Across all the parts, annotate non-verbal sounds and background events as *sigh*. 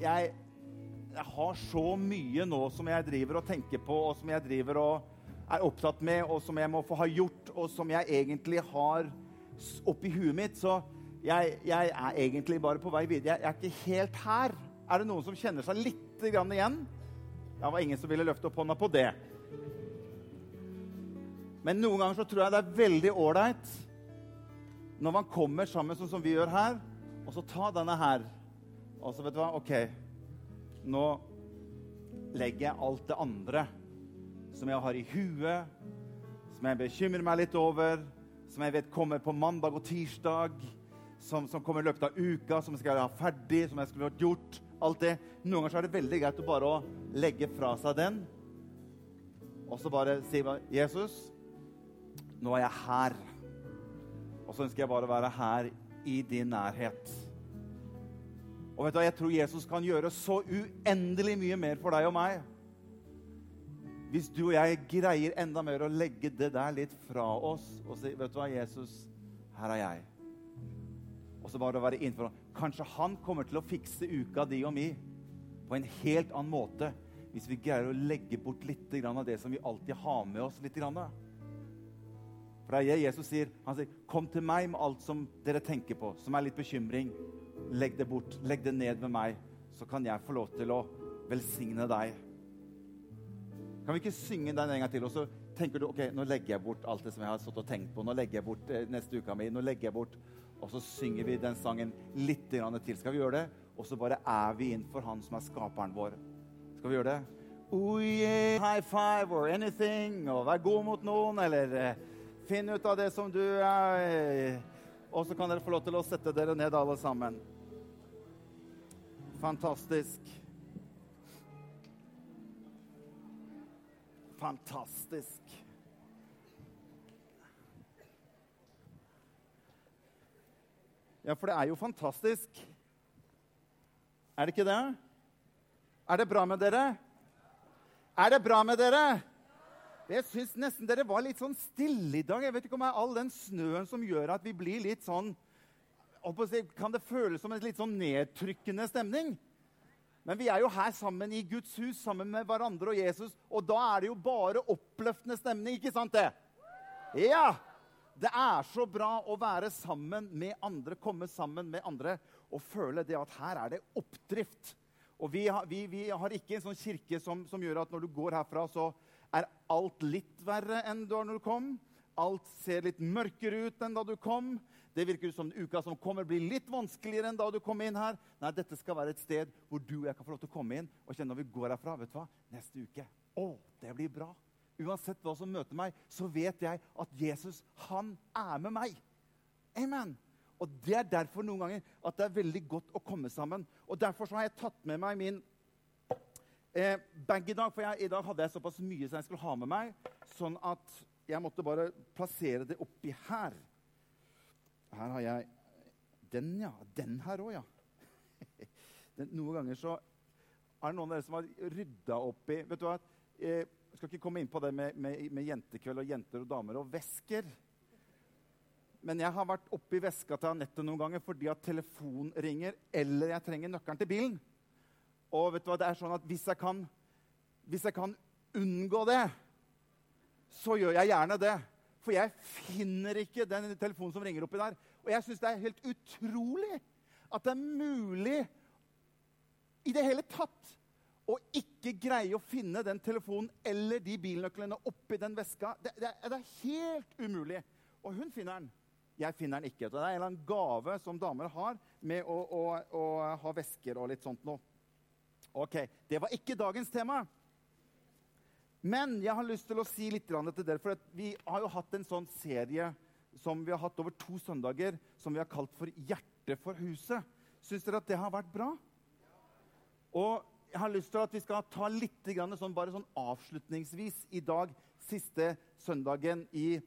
jeg, jeg har så mye nå som jeg driver og tenker på, og som jeg driver og er opptatt med, og som jeg må få ha gjort, og som jeg egentlig har oppi huet mitt. Så jeg, jeg er egentlig bare på vei videre. Jeg, jeg er ikke helt her. Er det noen som kjenner seg litt grann igjen? Det var ingen som ville løfte opp hånda på det. Men noen ganger så tror jeg det er veldig ålreit når man kommer sammen sånn som vi gjør her, og så ta denne her. Og så vet du hva? OK, nå legger jeg alt det andre som jeg har i huet, som jeg bekymrer meg litt over, som jeg vet kommer på mandag og tirsdag, som, som kommer i løpet av uka, som jeg skal ha ferdig, som jeg skulle vært gjort. Alt det. Noen ganger er det veldig greit å bare å legge fra seg den, og så bare si Jesus, nå er jeg her. Og så ønsker jeg bare å være her i din nærhet. Og vet du hva, Jeg tror Jesus kan gjøre så uendelig mye mer for deg og meg. Hvis du og jeg greier enda mer å legge det der litt fra oss og si vet du hva, Jesus, her er jeg. Og så bare å være innenfor. Kanskje han kommer til å fikse uka di og mi på en helt annen måte hvis vi greier å legge bort litt av det som vi alltid har med oss. litt. For det er Jesus sier. Han sier, 'Kom til meg med alt som dere tenker på, som er litt bekymring. Legg det bort. Legg det ned med meg, så kan jeg få lov til å velsigne deg.' Kan vi ikke synge den en gang til? Og så tenker du ok, nå legger jeg bort alt det som jeg har stått og tenkt på. Nå legger jeg bort eh, neste uka mi. Nå legger jeg bort Og så synger vi den sangen litt grann til. Skal vi gjøre det? Og så bare er vi innenfor Han som er skaperen vår. Skal vi gjøre det? Oh yeah, high five or anything. Og vær god mot noen, eller eh, finn ut av det som du er. Og så kan dere få lov til å sette dere ned, alle sammen. Fantastisk. Fantastisk. Ja, for det er jo fantastisk. Er det ikke det? Er det bra med dere? Er det bra med dere? Jeg syns nesten dere var litt sånn stille i dag. Jeg vet ikke om det er all den snøen som gjør at vi blir litt sånn holdt på å si, Kan det føles som en litt sånn nedtrykkende stemning? Men vi er jo her sammen i Guds hus, sammen med hverandre og Jesus. Og da er det jo bare oppløftende stemning, ikke sant det? Ja! Det er så bra å være sammen med andre, komme sammen med andre og føle det at her er det oppdrift. Og vi har, vi, vi har ikke en sånn kirke som, som gjør at når du går herfra, så er alt litt verre enn da du kom. Alt ser litt mørkere ut enn da du kom. Det virker som uka som kommer, blir litt vanskeligere enn da du kom inn her. Nei, dette skal være et sted hvor du og jeg kan få lov til å komme inn og kjenne når vi går herfra. vet du hva? Neste uke. Å, det blir bra. Uansett hva som møter meg, så vet jeg at Jesus, han er med meg. Amen. Og Det er derfor noen ganger at det er veldig godt å komme sammen. Og Derfor så har jeg tatt med meg min eh, bag i dag. For jeg, i dag hadde jeg såpass mye som jeg skulle ha med meg, sånn at jeg måtte bare plassere det oppi her. Her har jeg den, ja. Den her òg, ja. *laughs* Den, noen ganger så er det noen av dere som har rydda opp i Vet du hva? Eh, jeg skal ikke komme inn på det med, med, med jentekveld og jenter og damer og vesker. Men jeg har vært oppi veska til Anette noen ganger fordi at telefonen ringer, eller jeg trenger nøkkelen til bilen. Og vet du hva, det er sånn at hvis jeg kan, hvis jeg kan unngå det, så gjør jeg gjerne det. For jeg finner ikke den telefonen som ringer oppi der. Og jeg syns det er helt utrolig at det er mulig i det hele tatt å ikke greie å finne den telefonen eller de bilnøklene oppi den veska. Det, det, det er helt umulig. Og hun finner den. Jeg finner den ikke. Det er en eller annen gave som damer har med å, å, å ha vesker og litt sånt noe. Ok, Det var ikke dagens tema. Men jeg har lyst til å si litt til dere. For vi har jo hatt en sånn serie som vi har hatt over to søndager, som vi har kalt for 'Hjerte for huset'. Syns dere at det har vært bra? Og jeg har lyst til at vi skal ta litt sånn, bare sånn avslutningsvis i dag, siste søndagen i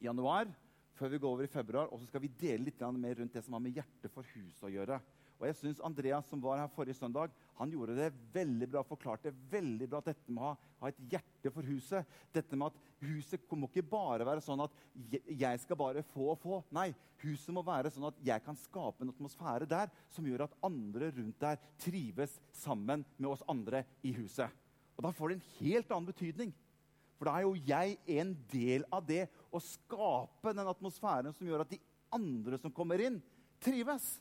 januar, før vi går over i februar. Og så skal vi dele litt mer rundt det som har med hjertet for huset å gjøre. Og jeg synes Andreas, som var her forrige søndag, han gjorde det veldig bra. Forklarte veldig bra dette med å ha, ha, et hjerte for huset. Dette med at Huset må ikke bare være sånn at jeg skal bare få og få. Nei, huset må være sånn at jeg kan skape en atmosfære der som gjør at andre rundt der trives sammen med oss andre i huset. Og Da får det en helt annen betydning. For da er jo jeg en del av det å skape den atmosfæren som gjør at de andre som kommer inn, trives.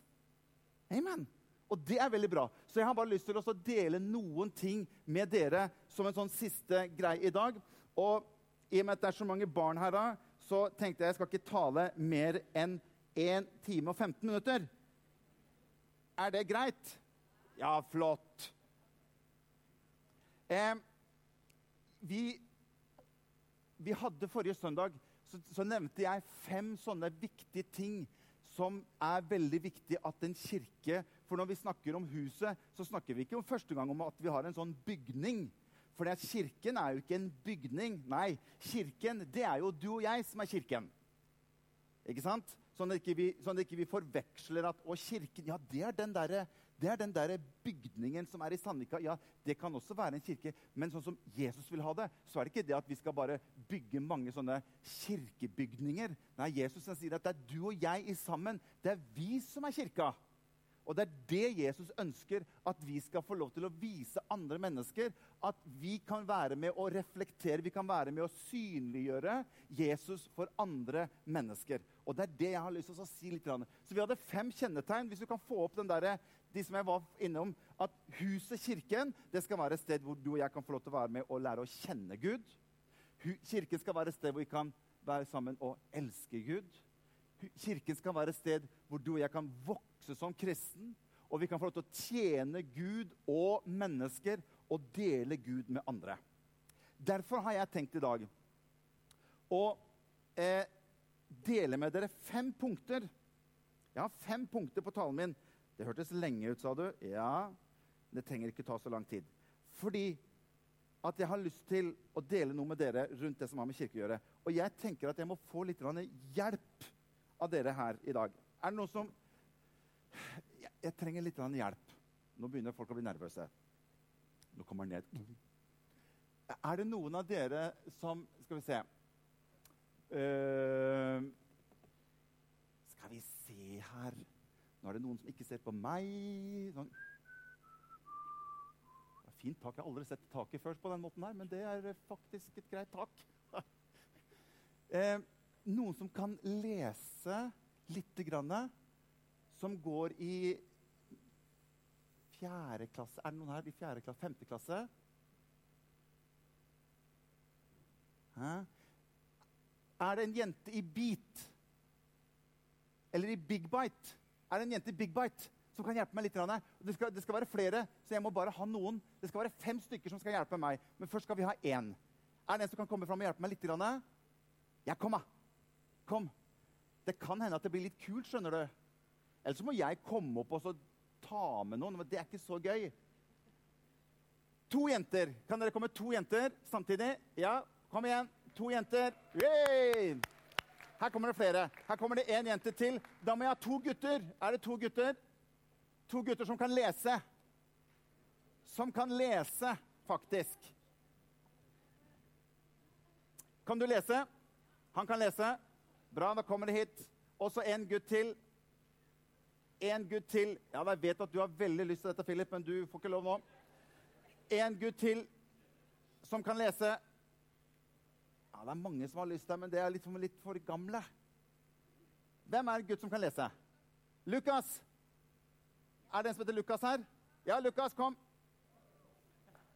Amen. Og det er veldig bra. Så jeg har bare lyst til å dele noen ting med dere som en sånn siste greie i dag. Og i og med at det er så mange barn her, så tenkte jeg jeg skal ikke tale mer enn 1 time og 15 minutter. Er det greit? Ja, flott. Eh, vi, vi hadde forrige søndag så, så nevnte jeg fem sånne viktige ting som er veldig viktig at en kirke For når vi snakker om huset, så snakker vi ikke om første gang om at vi har en sånn bygning. For kirken er jo ikke en bygning. Nei, kirken det er jo du og jeg som er kirken. Ikke sant? Sånn at ikke vi, sånn at ikke vi forveksler at Og kirken, ja, det er den derre det er den der bygningen som er i Sandvika. Ja, det kan også være en kirke, men sånn som Jesus vil ha det, så er det ikke det at vi skal bare bygge mange sånne kirkebygninger. Nei, Jesus sier at det er du og jeg i sammen. Det er vi som er kirka. Og det er det Jesus ønsker at vi skal få lov til å vise andre mennesker. At vi kan være med å reflektere, vi kan være med å synliggjøre Jesus for andre mennesker. Og det er det jeg har lyst til å si litt. Så vi hadde fem kjennetegn. Hvis du kan få opp den der, de som jeg var innom, at huset, kirken, det skal være et sted hvor du og jeg kan få lov til å være med og lære å kjenne Gud. Kirken skal være et sted hvor vi kan være sammen og elske Gud. Kirken skal være et sted hvor du og jeg kan vokse som kristen, og vi kan få lov til å tjene Gud og mennesker og dele Gud med andre. Derfor har jeg tenkt i dag å eh, dele med dere fem punkter. Jeg har fem punkter på talen min. Det hørtes lenge ut, sa du. Ja, det trenger ikke ta så lang tid. Fordi at jeg har lyst til å dele noe med dere rundt det som har med kirke å gjøre. Og jeg tenker at jeg må få litt hjelp av dere her i dag. Er det noen som jeg, trenger litt hjelp. Nå begynner folk å bli nervøse. Nå kommer han ned. Er det noen av dere som Skal vi se uh, Skal vi se her Nå er det noen som ikke ser på meg. Sånn. Det er fint tak. Jeg har aldri sett taket først på den måten her, men det er faktisk et greit tak. *laughs* eh, noen som kan lese lite grann som går i fjerde klasse Er det noen her i fjerde klasse? Femte klasse? Hæ? Er det en jente i Beat? Eller i Big Bite? Er det en jente i Big Bite som kan hjelpe meg litt? Det skal, det skal være flere, så jeg må bare ha noen. Det skal være fem stykker som skal hjelpe meg. Men først skal vi ha én. Er det en som kan komme fram og hjelpe meg litt? Ja, kom, da. Kom. Det kan hende at det blir litt kult, skjønner du. Eller så må jeg komme opp og ta med noen. Men det er ikke så gøy. To jenter. Kan dere komme to jenter samtidig? Ja, kom igjen. To jenter. Yay! Her kommer det flere. Her kommer det én jente til. Da må jeg ha to gutter. Er det to gutter? To gutter som kan lese. Som kan lese, faktisk. Kan du lese? Han kan lese. Bra, da kommer det hit. Og så en gutt til en gutt til. Ja, Jeg vet at du har veldig lyst til dette, Philip, men du får ikke lov nå. En gutt til som kan lese. Det er mange som har lyst til, men det er for, litt for gamle. Hvem er en gutt som kan lese? Lukas. Er det en som heter Lukas her? Ja, Lukas, kom.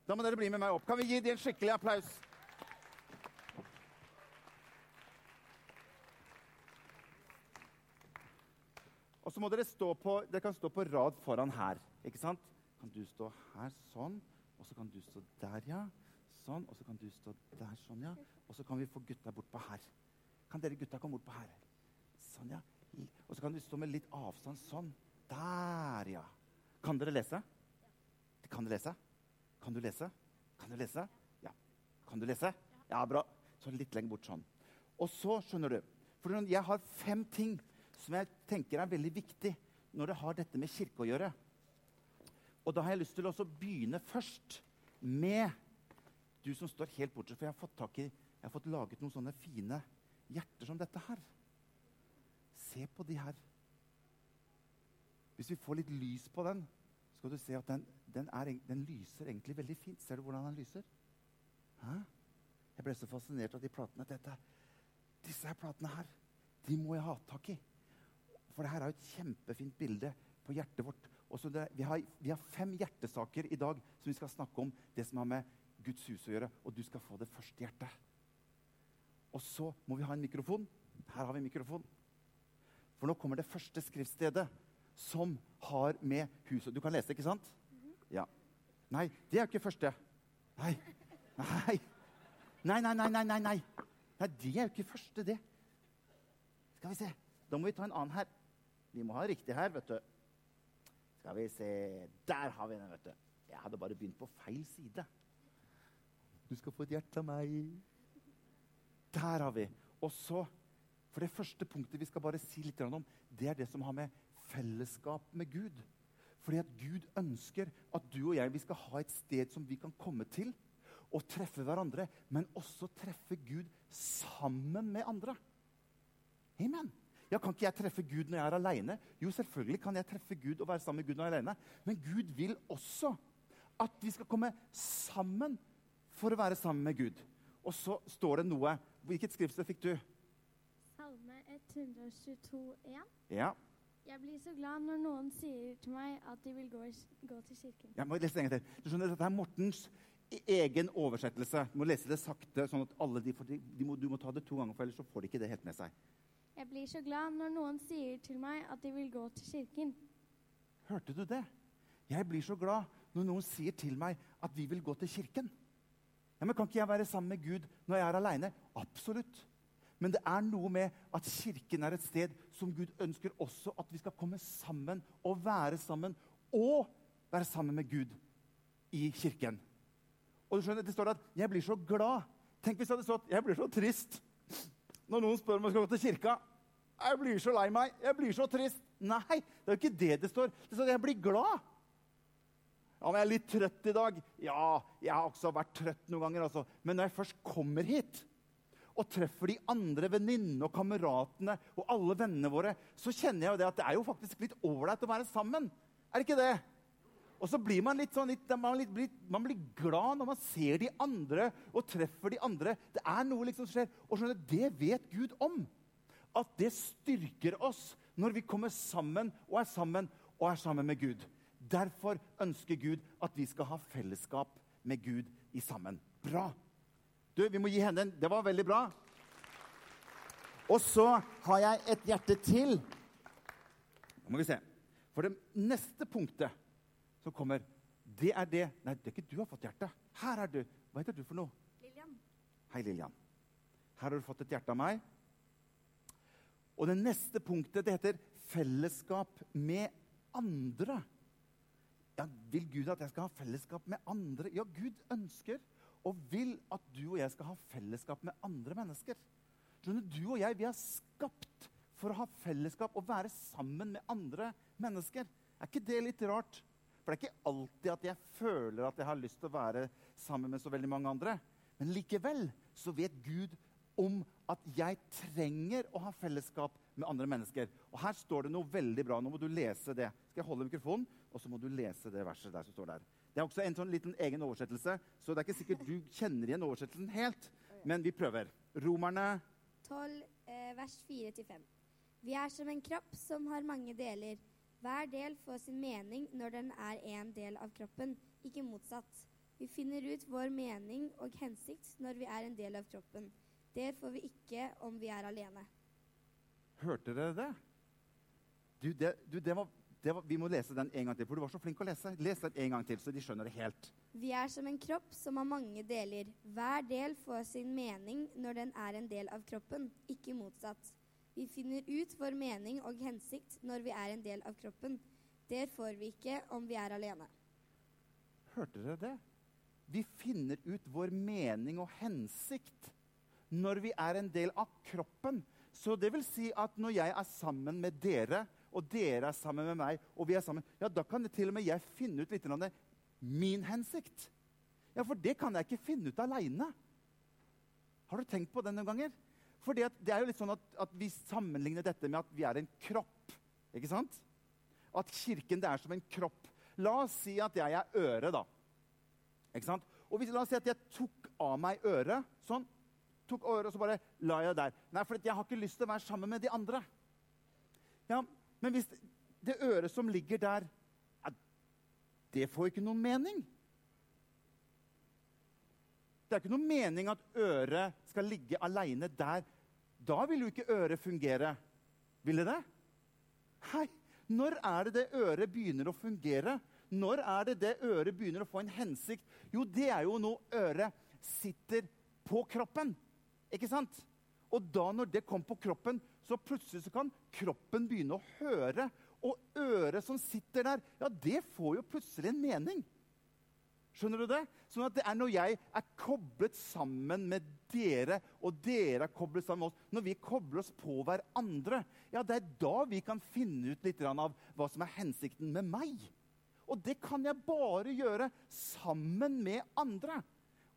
Da må dere bli med meg opp. Kan vi gi dem en skikkelig applaus? Og så må dere stå på, dere kan stå på rad foran her. ikke sant? Kan du stå her sånn, og så kan du stå der, ja. Sånn, og så kan du stå der sånn, ja. Og så kan vi få gutta bort på her. Kan dere gutta komme bort på her? Sånn, ja. Og så kan du stå med litt avstand sånn. Der, ja. Kan dere lese? Kan dere lese? Kan du lese? Kan du lese? Ja. Kan du lese? Ja, bra. Så litt lenger bort sånn. Og så, skjønner du For jeg har fem ting som jeg tenker er veldig viktig når det har dette med kirke å gjøre. Og da har jeg lyst til å begynne først med du som står helt bortsett, for jeg har fått tak i, jeg har fått laget noen sånne fine hjerter som dette her. Se på de her. Hvis vi får litt lys på den, skal du se at den, den, er, den lyser egentlig veldig fint. Ser du hvordan den lyser? Hæ? Jeg ble så fascinert av de platene. Dette, disse her platene her, de må jeg ha tak i. For det her er jo et kjempefint bilde på hjertet vårt. Det, vi, har, vi, har, fem hjertesaker i dag som vi skal snakke om. Det som har med Guds hus å gjøre. Og du skal få det første hjertet. Og så må vi ha en mikrofon. Her har vi en mikrofon. For nå kommer det første skriftstedet som har med huset Du kan lese, ikke sant? Ja. Nei, det er jo ikke første. Nei. Nei. Nei, nei, nei, nei, nei. nei. det er jo ikke første, det. Skal vi se. Da må vi ta en annen her. Vi må ha riktig her, vet du. Skal vi se Der har vi den, vet du. Jeg hadde bare begynt på feil side. Du skal få et hjerte av meg. Der har vi. Og så, For det første punktet vi skal bare si litt om, det er det som har med fellesskap med Gud. Fordi at Gud ønsker at du og jeg vi skal ha et sted som vi kan komme til og treffe hverandre, men også treffe Gud sammen med andre. Amen. Ja, Kan ikke jeg treffe Gud når jeg er aleine? Jo, selvfølgelig kan jeg treffe Gud og være sammen med Gud når jeg er alene. Men Gud vil også at vi skal komme sammen for å være sammen med Gud. Og så står det noe Hvilket skriftsted fikk du? Salme 122, 1. Ja. Jeg blir så glad når noen sier til meg at de vil gå, gå til kirken. Jeg må lese det en gang til. Du skjønner, Dette er Mortens egen oversettelse. Du må lese det sakte. sånn at alle de, de, de må, Du må ta det to ganger, for ellers så får de ikke det helt med seg. Jeg blir så glad når noen sier til meg at de vil gå til kirken. Hørte du det? Jeg blir så glad når noen sier til meg at vi vil gå til kirken. Ja, men Kan ikke jeg være sammen med Gud når jeg er aleine? Absolutt. Men det er noe med at kirken er et sted som Gud ønsker også at vi skal komme sammen og være sammen. Og være sammen med Gud i kirken. Og du skjønner, Det står at 'jeg blir så glad'. Tenk hvis det hadde stått 'jeg blir så trist' når noen spør om jeg skal gå til kirka. 'Jeg blir så lei meg. Jeg blir så trist.' Nei, det er jo ikke det det står. Det står at 'jeg blir glad'. Ja, men jeg er litt trøtt i dag. Ja, jeg har også vært trøtt noen ganger. Altså. Men når jeg først kommer hit og treffer de andre venninnene og kameratene og alle vennene våre, så kjenner jeg jo det at det er jo faktisk litt ålreit å være sammen. Er det ikke det? Og så blir man litt sånn, litt, man, blir, man, blir, glad når man ser de andre og treffer de andre. Det er noe liksom som skjer. Og skjønner, det vet Gud om. At det styrker oss når vi kommer sammen og er sammen og er sammen med Gud. Derfor ønsker Gud at vi skal ha fellesskap med Gud i sammen. Bra. Du, Vi må gi henne en Det var veldig bra. Og så har jeg et hjerte til. Nå må vi se. For det neste punktet som kommer, det er det Nei, det er ikke du har fått hjerte. Her er du. Hva heter du for noe? Lilian. Hei, Lilian. Her har du fått et hjerte av meg. Og det neste punktet det heter fellesskap med andre. Ja, vil Gud at jeg skal ha fellesskap med andre? Ja, Gud ønsker og vil at du og jeg skal ha fellesskap med andre mennesker. Skjønner, Du og jeg vi er skapt for å ha fellesskap og være sammen med andre mennesker. Er ikke det litt rart? For det er ikke alltid at jeg føler at jeg har lyst til å være sammen med så veldig mange andre. Men likevel så vet Gud om at jeg trenger å ha fellesskap med andre mennesker. Og Her står det noe veldig bra. Nå må du lese det. Skal jeg holde mikrofonen? Og så må du lese det verset der som står der. Det er også en sånn liten egen oversettelse, så det er ikke sikkert du kjenner igjen oversettelsen helt. Men vi prøver. Romerne 12, eh, vers 4-5. Vi er som en kropp som har mange deler. Hver del får sin mening når den er en del av kroppen, ikke motsatt. Vi finner ut vår mening og hensikt når vi er en del av kroppen. Det får vi ikke om vi er alene. Hørte dere det? Du, det, du, det, var, det var, vi må lese den en gang til, for du var så flink å lese. Les den en gang til, så de skjønner det helt. Vi er som en kropp som har mange deler. Hver del får sin mening når den er en del av kroppen, ikke motsatt. Vi finner ut vår mening og hensikt når vi er en del av kroppen. Det får vi ikke om vi er alene. Hørte dere det? Vi finner ut vår mening og hensikt når vi er en del av kroppen. Så det vil si at når jeg er sammen med dere og dere er sammen med meg, og vi er sammen, ja, da kan det til og med jeg finne ut litt grann min hensikt. Ja, for det kan jeg ikke finne ut aleine. Har du tenkt på det noen ganger? For det er jo litt sånn at, at, vi sammenligner dette med at vi er en kropp. ikke sant? At kirken det er som en kropp. La oss si at jeg er øret, da. Ikke sant? Og hvis, La oss si at jeg tok av meg øret sånn. Tok øret, og så bare la jeg det der. Nei, for jeg har ikke lyst til å være sammen med de andre. Ja, Men hvis det øret som ligger der, det får ikke noen mening. Det er ikke noen mening at øret skal ligge aleine der. Da vil jo ikke øret fungere. Vil det det? Hei, når er det det øret begynner å fungere? Når er det det øret begynner å få en hensikt? Jo, det er jo når øret sitter på kroppen. Ikke sant? Og da når det kom på kroppen, så plutselig så kan kroppen begynne å høre. Og øret som sitter der, ja, det får jo plutselig en mening. Skjønner du det? Sånn at det er når jeg er koblet sammen med dere, og dere er koblet sammen med oss Når vi kobler oss på hverandre, ja, det er da vi kan finne ut litt av hva som er hensikten med meg. Og det kan jeg bare gjøre sammen med andre.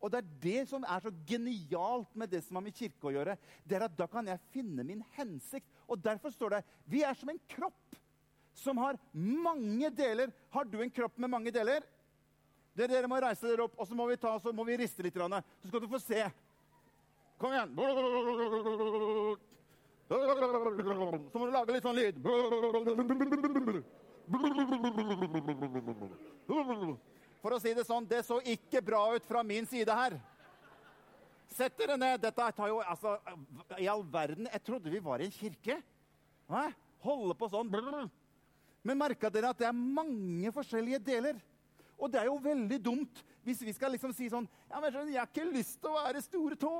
Og det er det som er så genialt med det som har med kirke å gjøre. det er at Da kan jeg finne min hensikt. Og derfor står det vi er som en kropp som har mange deler. Har du en kropp med mange deler? Det Dere må reise dere opp, og så må vi, ta, så må vi riste litt. Så skal du få se. Kom igjen. Så må du lage litt sånn lyd. For å si det sånn, det så ikke bra ut fra min side her. Sett dere ned. Dette tar jo altså, I all verden, jeg trodde vi var i en kirke. Hæ? Holde på sånn. Men merka dere at det er mange forskjellige deler? Og det er jo veldig dumt hvis vi skal liksom si sånn ja, men Jeg har ikke lyst til å være store tå.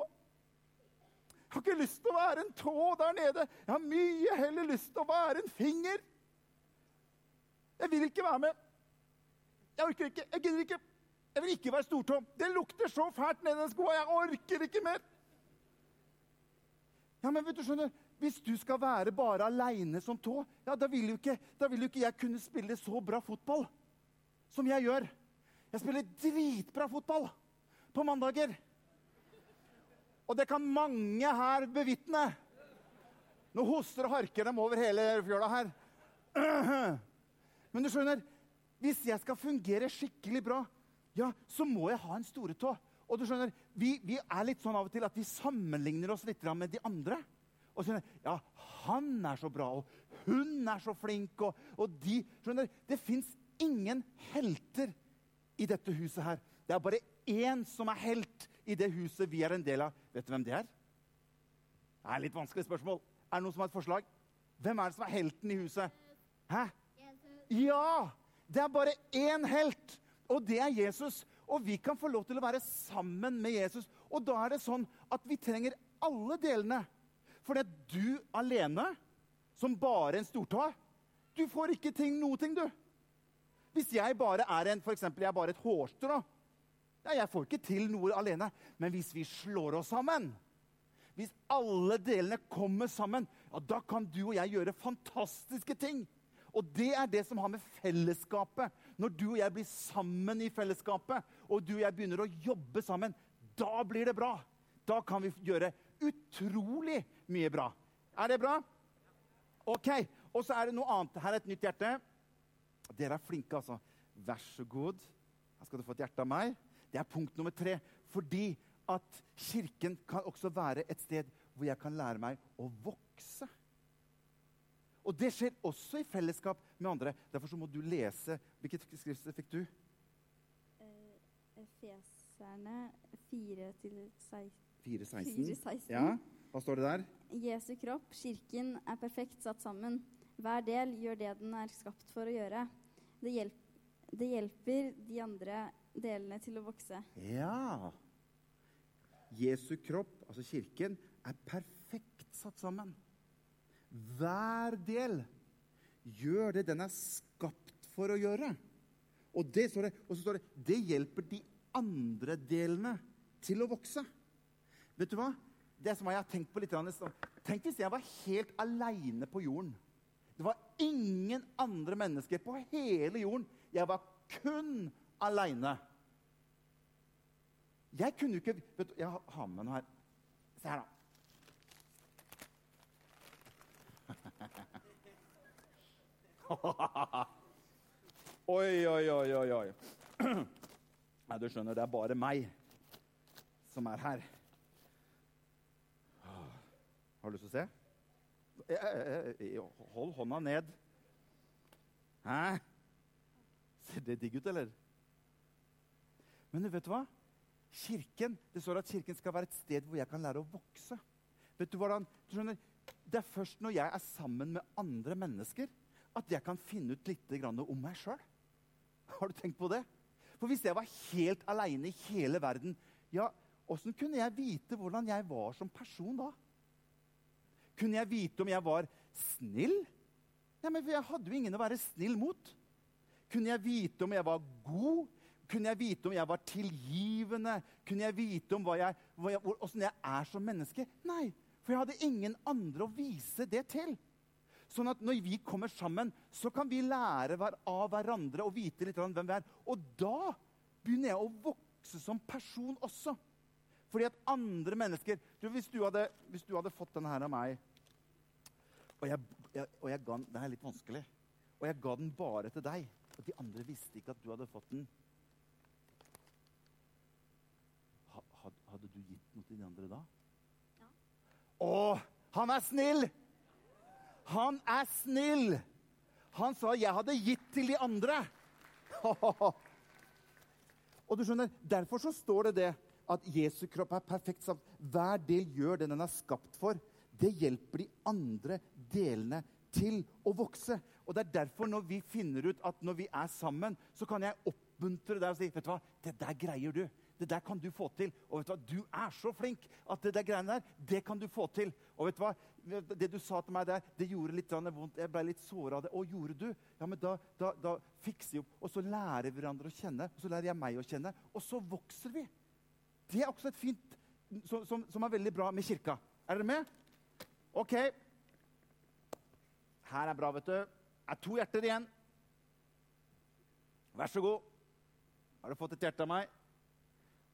Jeg har ikke lyst til å være en tå der nede. Jeg har mye heller lyst til å være en finger. Jeg vil ikke være med. Jeg orker ikke. Jeg gidder ikke. Jeg vil ikke være stortå. Det lukter så fælt nedi den skoa. Jeg orker ikke mer. Ja, men vet du, skjønner, Hvis du skal være bare aleine som tå, ja, da vil, ikke, da vil jo ikke jeg kunne spille så bra fotball som jeg gjør. Jeg spiller dritbra fotball på mandager. Og det kan mange her bevitne. Nå hoster og harker dem over hele fjøla her. *clears throat* Men du skjønner, hvis jeg skal fungere skikkelig bra, ja, så må jeg ha en storetå. Og du skjønner, vi, vi, er litt sånn av og til at vi sammenligner oss litt med de andre. Og skjønner, ja, han er så bra, og hun er så flink, og, og de skjønner, Det fins ingen helter i dette huset her. Det er bare én som er helt i det huset vi er en del av. Vet du hvem det er? Det er et litt vanskelig spørsmål. Er det noen som har et forslag? Hvem er det som er helten i huset? Hæ? Ja! Det er bare én helt, og det er Jesus. Og vi kan få lov til å være sammen med Jesus. Og da er det sånn at vi trenger alle delene. For det er du alene, som bare en stortå, du får ikke ting, noe ting, du. Hvis jeg bare er en, for eksempel, jeg er bare et hårstrå ja, Jeg får ikke til noe alene. Men hvis vi slår oss sammen, hvis alle delene kommer sammen, ja, da kan du og jeg gjøre fantastiske ting. Og det er det som har med fellesskapet Når du og jeg blir sammen i fellesskapet, og du og jeg begynner å jobbe sammen, da blir det bra. Da kan vi gjøre utrolig mye bra. Er det bra? OK. Og så er det noe annet. Her er et nytt hjerte. Dere er flinke, altså. Vær så god. Her skal du få et hjerte av meg. Det er punkt nummer tre. Fordi at Kirken kan også være et sted hvor jeg kan lære meg å vokse. Og det skjer også i fellesskap med andre. Derfor så må du lese Hvilket skriftsted fikk du? Eh, Efeserne 4-16. 4.16. Ja. Hva står det der? Jesu kropp, kirken, er perfekt satt sammen. Hver del gjør det den er skapt for å gjøre. Det, hjelp, det hjelper de andre delene til å vokse. Ja. Jesu kropp, altså kirken, er perfekt satt sammen. Hver del gjør det den er skapt for å gjøre. Og, det, det, og så står det det hjelper de andre delene til å vokse. Vet du hva? Det som jeg har tenkt på litt, Tenk hvis jeg var helt aleine på jorden. Det var ingen andre mennesker på hele jorden. Jeg var kun aleine. Jeg kunne jo ikke vet du, Jeg har med noe her. Se her, da. *laughs* oi, oi, oi, oi, oi. *clears throat* Nei, du skjønner, det er bare meg som er her. Har du lyst til å se? Eh, eh, eh, hold hånda ned. Hæ? Ser det digg ut, eller? Men du vet hva? Kirken, Det står at kirken skal være et sted hvor jeg kan lære å vokse. Vet du hvordan? Du skjønner, det er først når jeg er sammen med andre mennesker, at jeg kan finne ut litt om meg sjøl. Har du tenkt på det? For hvis jeg var helt aleine i hele verden, ja, åssen kunne jeg vite hvordan jeg var som person da? Kunne jeg vite om jeg var snill? Nei, men Jeg hadde jo ingen å være snill mot. Kunne jeg vite om jeg var god? Kunne jeg vite om jeg var tilgivende? Kunne jeg vite om jeg, jeg, hvordan jeg er som menneske? Nei, for jeg hadde ingen andre å vise det til. Sånn at når vi kommer sammen, så kan vi lære av hverandre og vite litt om hvem vi er. Og da begynner jeg å vokse som person også. Fordi at andre mennesker du, hvis, du hadde, hvis, du hadde, fått denne her av meg og, jeg, jeg, og jeg ga den, Det er litt vanskelig. Og jeg ga den bare til deg, og de andre visste ikke at du hadde fått den Hadde du gitt noe til de andre da? Ja. Å, han er snill! Han er snill! Han sa 'jeg hadde gitt til de andre'. *laughs* Og du skjønner, Derfor så står det det at Jesu kropp er perfekt samt. Hver del gjør det den er skapt for. Det hjelper de andre delene til å vokse. Og Det er derfor når vi finner ut at når vi er sammen, så kan jeg oppmuntre deg og si vet du hva, det der greier du. Det der kan du få til. Og vet du hva, du er så flink at det der greiene der, det kan du få til. Og vet du hva, det du sa til meg der, det gjorde litt vondt. Jeg ble litt såra av det. Å, gjorde du? Ja, men da, da, da fikser vi opp. Og så lærer vi hverandre å kjenne. Og så lærer jeg meg å kjenne. Og så vokser vi. Det er også et fint som, som, som er veldig bra med kirka. Er dere med? OK. Her er bra, vet du. Det er to hjerter igjen. Vær så god. Har du fått et hjerte av meg?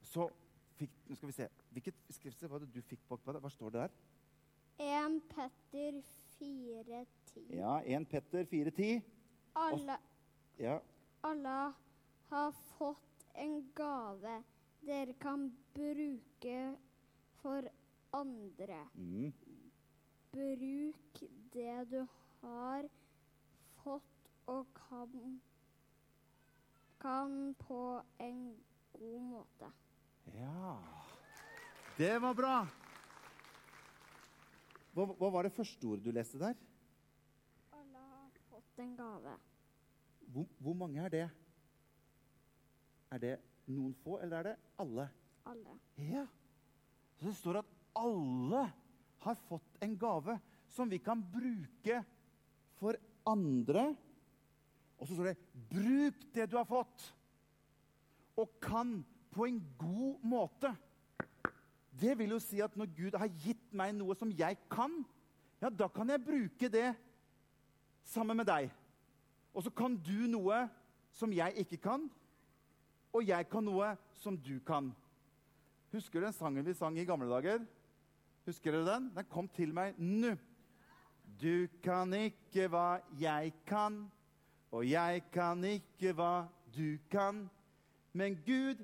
Så fikk Nå skal vi se. Hvilket skriftsted var det du fikk bak på det? Hva står det der? 1 Petter 4.10. Ja, 1 Petter 4.10. Alle, ja. alle har fått en gave dere kan bruke for andre. Mm. Bruk det du har fått og kan, kan på en god måte. Ja Det var bra. Hva, hva, var det første ordet du leste der? Alle har fått en gave. Hvor, hvor, mange er det? Er det noen få, eller er det alle? Alle. Ja. Så det står at alle har fått en gave som vi kan bruke for andre. Og så står det 'bruk det du har fått', og kan på en god måte. Det vil jo si at når Gud har gitt meg noe som jeg kan, ja, da kan jeg bruke det sammen med deg. Og så kan du noe som jeg ikke kan, og jeg kan noe som du kan. Husker du den sangen vi sang i gamle dager? Husker dere den? Den kom til meg nå. Du kan ikke hva jeg kan, og jeg kan ikke hva du kan. Men Gud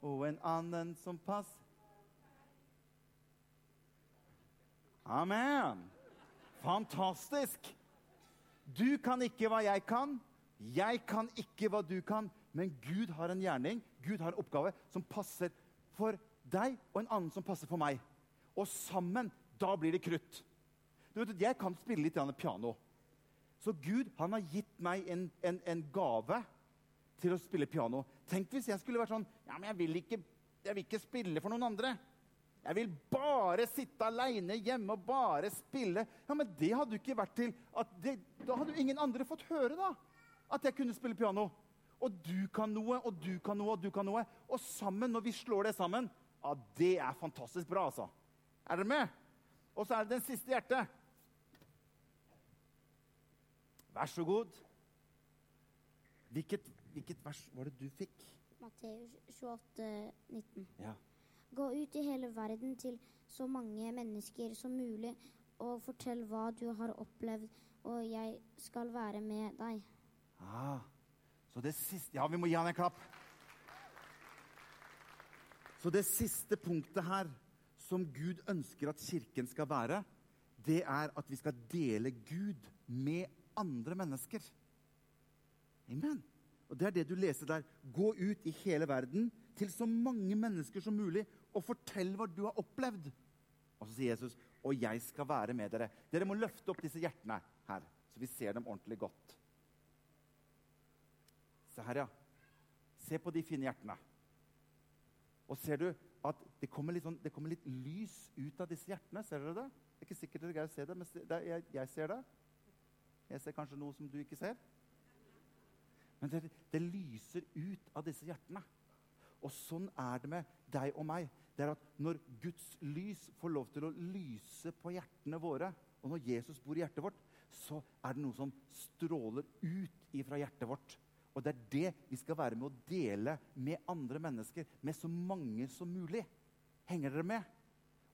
og en annen som passer. Amen. Fantastisk. Du kan ikke hva jeg kan. Jeg kan ikke hva du kan. Men Gud har en gjerning, Gud har en oppgave som passer for deg, og en annen som passer for meg. Og sammen, da blir det krutt. Du vet, Jeg kan spille litt piano. Så Gud han har gitt meg en, en, en gave til å spille piano. Tenk hvis jeg skulle vært sånn Ja, men jeg vil ikke, jeg vil ikke spille for noen andre. Jeg vil bare sitte aleine hjemme og bare spille. Ja, Men det hadde jo ikke vært til det, Da hadde jo ingen andre fått høre da, at jeg kunne spille piano. Og du kan noe, og du kan noe, og du kan noe. Og sammen, når vi slår det sammen, ja, det er fantastisk bra, altså. Er dere med? Og så er det den siste hjertet. Vær så god. Hvilket, hvilket vers var det du fikk? Matteus 28, 19. Ja. Gå ut i hele verden til så mange mennesker som mulig, og fortell hva du har opplevd, og jeg skal være med deg. Ah, så det siste Ja, vi må gi han en klapp. Så det siste punktet her som Gud ønsker at Kirken skal være, det er at vi skal dele Gud med andre mennesker. Amen. Og Det er det du leser der. Gå ut i hele verden til så mange mennesker som mulig og fortell hva du har opplevd. Og så sier Jesus, og jeg skal være med dere. Dere må løfte opp disse hjertene her, så vi ser dem ordentlig godt. Se her, ja. Se på de fine hjertene. Og ser du at det kommer litt, sånn, det kommer litt lys ut av disse hjertene? Ser dere det? Det er ikke sikkert dere greier å se det, men jeg, jeg, ser det. Jeg ser kanskje noe som du ikke ser. Men det, det lyser ut av disse hjertene. Og sånn er det med deg og meg. Det er at Når Guds lys får lov til å lyse på hjertene våre, og når Jesus bor i hjertet vårt, så er det noe som stråler ut ifra hjertet vårt. Og det er det vi skal være med å dele med andre mennesker. Med så mange som mulig. Henger dere med?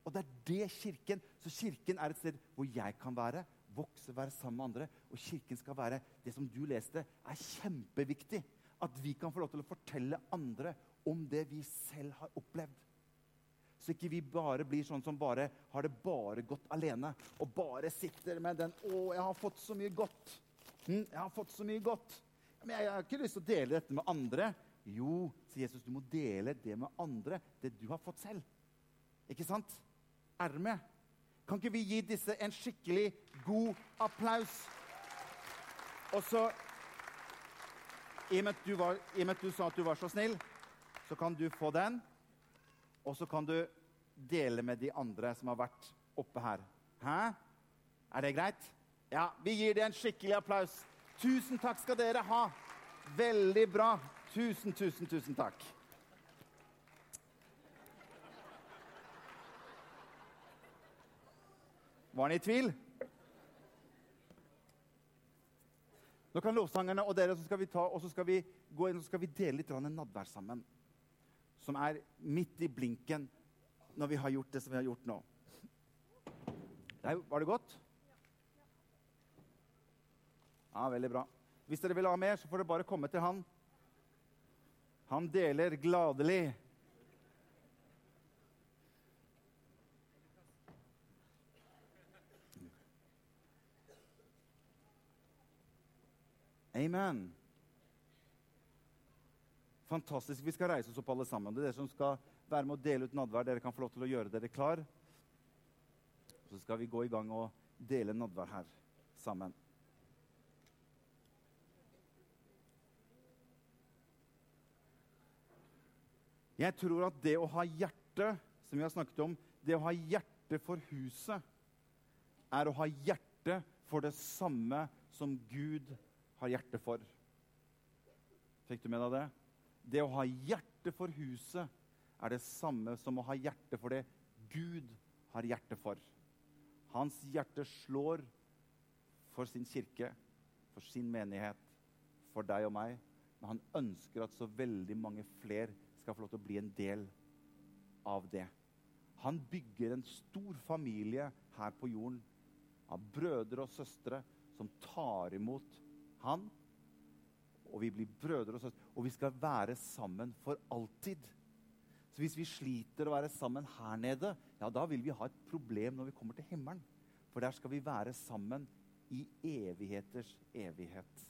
Og det er det Kirken Så Kirken er et sted hvor jeg kan være, vokse, være sammen med andre. Og Kirken skal være det som du leste, er kjempeviktig. At vi kan få lov til å fortelle andre om det vi selv har opplevd. Så ikke vi bare blir sånn som bare har det bare godt alene. Og bare sitter med den 'Å, jeg har fått så mye godt'. Hm, 'Jeg har fått så mye godt'. Men jeg har ikke lyst til å dele dette med andre. Jo, sier Jesus, du må dele det med andre, det du har fått selv. Ikke sant? Er du med? Kan ikke vi gi disse en skikkelig god applaus? Og så I og med at du, sa at du var så snill, så kan du få den. Og så kan du dele med de andre som har vært oppe her. Hæ? Er det greit? Ja, vi gir dem en skikkelig applaus. Tusen takk skal dere ha. Veldig bra. Tusen, tusen, tusen takk. Var han i tvil? Nå kan lovsangerne og dere så skal vi ta, og så skal vi gå inn og så skal vi dele litt nadvær sammen. Som er midt i blinken når vi har gjort det som vi har gjort nå. Der, var det godt? Ja, veldig bra. Hvis dere vil ha mer, så får dere bare komme til han. Han deler gladelig. Amen. Fantastisk. Vi skal reise oss opp alle sammen. Det er dere som skal være med å dele ut nadvær. Dere kan få lov til å gjøre dere klar. Så skal vi gå i gang og dele nadvær her sammen. Jeg tror at det å ha hjerte, som vi har snakket om, det å ha hjerte for huset, er å ha hjerte for det samme som Gud har hjerte for. Fikk du med deg det? Det å ha hjerte for huset er det samme som å ha hjerte for det Gud har hjerte for. Hans hjerte slår for sin kirke, for sin menighet, for deg og meg. Men han ønsker at så veldig mange flere skal få lov til å bli en del av det. Han bygger en stor familie her på jorden av brødre og søstre som tar imot han. Og vi blir brødre og søstre, og vi skal være sammen for alltid. Så hvis vi sliter å være sammen her nede, ja, da vil vi ha et problem når vi kommer til himmelen. For der skal vi være sammen i evigheters evighet.